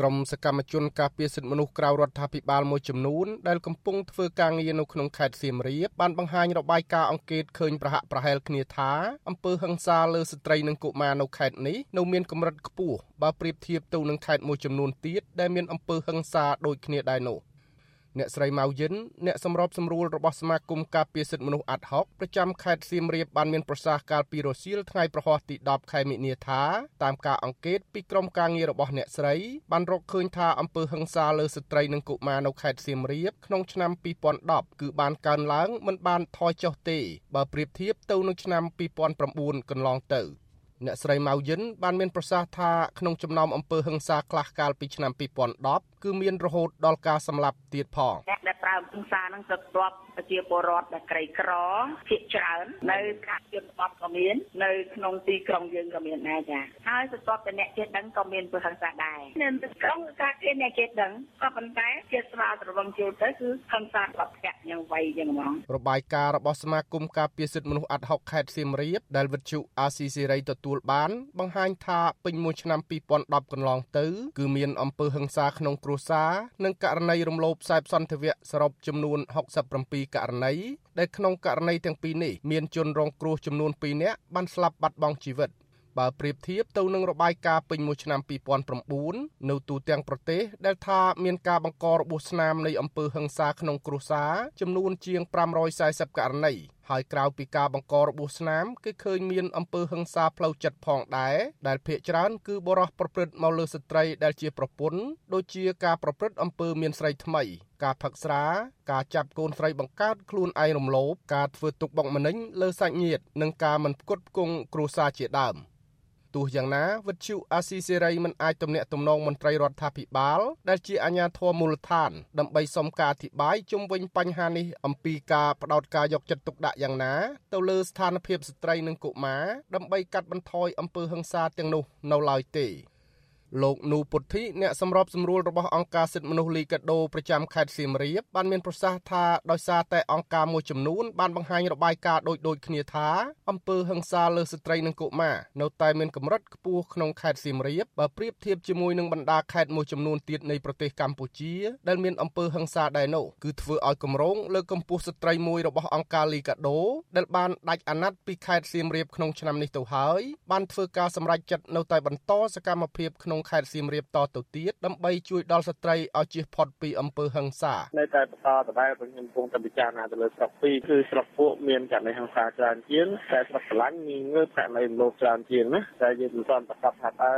ក្រុមសកម្មជនការពារសិទ្ធិមនុស្សក្រៅរដ្ឋាភិបាលមួយចំនួនដែលកំពុងធ្វើការងារនៅក្នុងខេត្តសៀមរាបបានបង្ហាញរបាយការណ៍អង្កេតឃើញប្រហាក់ប្រហែលគ្នាថាអំពើហិង្សាលើស្ត្រីនិងកុមារនៅខេត្តនេះនៅមានកម្រិតខ្ពស់បើប្រៀបធៀបទៅនឹងខេត្តមួយចំនួនទៀតដែលមានអំពើហិង្សាដូចគ្នាដែរនោះ អ្នកស្រីម៉ៅយិនអ្នកសម្របសម្រួលរបស់សមាគមការពារសិទ្ធិមនុស្សអាត់ហុកប្រចាំខេត្តសៀមរាបបានមានប្រសាសន៍កាលពីរសៀលថ្ងៃប្រហ័សទី10ខែមិនិនាថាតាមការអង្កេតពីក្រុមការងាររបស់អ្នកស្រីបានរកឃើញថាអំពើហិង្សាលើស្ត្រីនិងកុមារនៅខេត្តសៀមរាបក្នុងឆ្នាំ2010គឺបានកើនឡើងមិនបានថយចុះទេបើប្រៀបធៀបទៅនឹងឆ្នាំ2009កន្លងទៅ អ្នកស្រីម៉ៅយិនបានមានប្រសាសន៍ថាក្នុងចំណោមអំពើហិង្សាខ្លះកាលពីឆ្នាំ2010គឺមានរហូតដល់ការសម្លាប់ទៀតផងអ្នក ដែលប្រើហិង្សានឹងទៅទប់ប្រជាពលរដ្ឋដែលក្រីក្រភាគច្រើន នៅកាជនបត់ក៏មាននៅក្នុងទីក្រុងយើងក៏មានដែរចាហើយបន្ទាប់តែអ្នកចេះដឹងក៏មានពើហិង្សាដែរនៅក្រុងការគេអ្នកចេះដឹងក៏ប៉ុន្តែជាស្វាត្រវឹងចូលទៅគឺហិង្សារបស់ភ័ក្រយ៉ាងវៃយ៉ាងហ្មងរបាយការណ៍របស់សមាគមការពារសិទ្ធិមនុស្សអាត់ហុកខេត្តសៀមរាបដែលវិទ្យុអាស៊ីសេរីទទួលបាន បង្ហាញថាពេញមួយឆ្នាំ2010កន្លងទៅ គឺមានអំពើហិង្សាក្នុងគ្រួសារនិងករណីរំលោភខ្សែសន្តិវៈសរុបចំនួន67ករណីដែលក្នុងករណីទាំងពីរនេះមានជនរងគ្រោះចំនួន2នាក់បានស្លាប់បាត់បង់ជីវិតបើប្រៀបធៀបទៅនឹងរបាយការណ៍ពេញមួយឆ្នាំ2009នៅទូទាំងប្រទេសដែលថាមានការបង្ករបួសស្នាមនៃអំពើហិង្សាក្នុងគ្រួសារចំនួនជាង540ករណី ហើយក្រៅពីការបង្ករបួសស្នាមគេឃើញមានអំពើហិង្សាផ្លូវចិត្តផងដែរដែលភ្នាក់ច្រើនគឺបរិះប្រព្រឹត្តមកលើស្ត្រីដែលជាប្រពន្ធដូចជាការប្រព្រឹត្តអំពើមានស្រីថ្មី ការផឹកស្រា ការចាប់កូនស្រីបង្កើតខ្លួនឯងរំលោភការធ្វើទុកបុកម្នេញលើសាច់ញាតិនិងការមិនផ្គត់ផ្គង់គ្រួសារជាដើម។ ទោះយ៉ាងណាវិទ្យុអាស៊ីសេរីមិនអាចទំនាក់ទំនងមន្ត្រីរដ្ឋាភិបាល ដែលជាអាជ្ញាធរមូលដ្ឋាន ដើម្បីសុំការអធិប្បាយជុំវិញបញ្ហានេះអំពីការផ្ដោតការយកចិត្តទុកដាក់យ៉ាងណាទៅលើស្ថានភាពស្ត្រីនិងកុមារដើម្បីកាត់បន្ថយអំពើហិង្សាទាំងនោះនៅឡើយទេ លោកនូពុទ្ធីអ្នកសម្របសម្រួលរបស់អង្គការសិទ្ធិមនុស្សលីកាដូប្រចាំខេត្តសៀមរាបបានមានប្រសាសន៍ថាដោយសារតែអង្គការមួយចំនួនបានបង្ហាញរបាយការណ៍ដូចដូចគ្នាថាអំពើហិង្សាលើស្ត្រីនិងកុមារនៅតែមានកម្រិតខ្ពស់ក្នុងខេត្តសៀមរាបបើប្រៀបធៀបជាមួយនឹងបណ្ដាខេត្តមួយចំនួនទៀតនៃប្រទេសកម្ពុជាដែលមានអំពើហិង្សាដែរនោះគឺធ្វើឲ្យគម្រោងលើកកម្ពស់ស្ត្រីមួយរបស់អង្គការលីកាដូដែលបានដាច់អាណត្តិពីខេត្តសៀមរាបក្នុងឆ្នាំនេះទៅហើយបានធ្វើការសម្រេចចិត្តនៅតែបន្តសកម្មភាពក្នុងខេត្តសៀមរាបតទៅទៀតដើម្បីជួយដល់ស្ត្រីឲ្យជៀសផុតពីអំពើហិង្សានៅតែបន្តដដែលខ្ញុំកំពុងតែពិចារណាទៅលើស្រុកពីរគឺស្រុកពួកមានករណីហិង្សាច្រើនជាងតែស្រុកកលាញ់មានងើបករណីលោភច្រើនជាងណាតែយើងមិនទាន់ប្រកាសថាតើ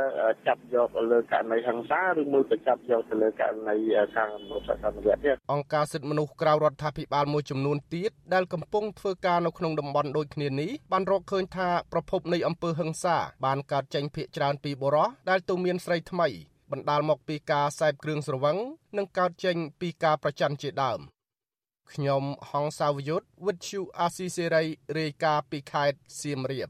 ចាប់យកលើករណីហិង្សាឬមួយក៏ចាប់យកទៅលើករណីខាងមនុស្សសន្តិវៈទៀតអង្គការសិទ្ធិមនុស្សក្រៅរដ្ឋាភិបាលមួយចំនួនទៀតដែលកំពុងធ្វើការនៅក្នុងតំបន់ដូចគ្នានេះបានរកឃើញថាប្រភពនៃអំពើហិង្សាបានកើតចេញភាគច្រើនពីបុរសដែលទៅមានស្រីថ្មីបណ្ដាលមកពីការសេពគ្រឿងស្រវឹងនិងកើតចេញពីការប្រច័ណ្ឌជាដើមខ្ញុំហងសាវយុទ្ធវិទ្យុអាស៊ីសេរីរាយការណ៍ពីខេត្តសៀមរាប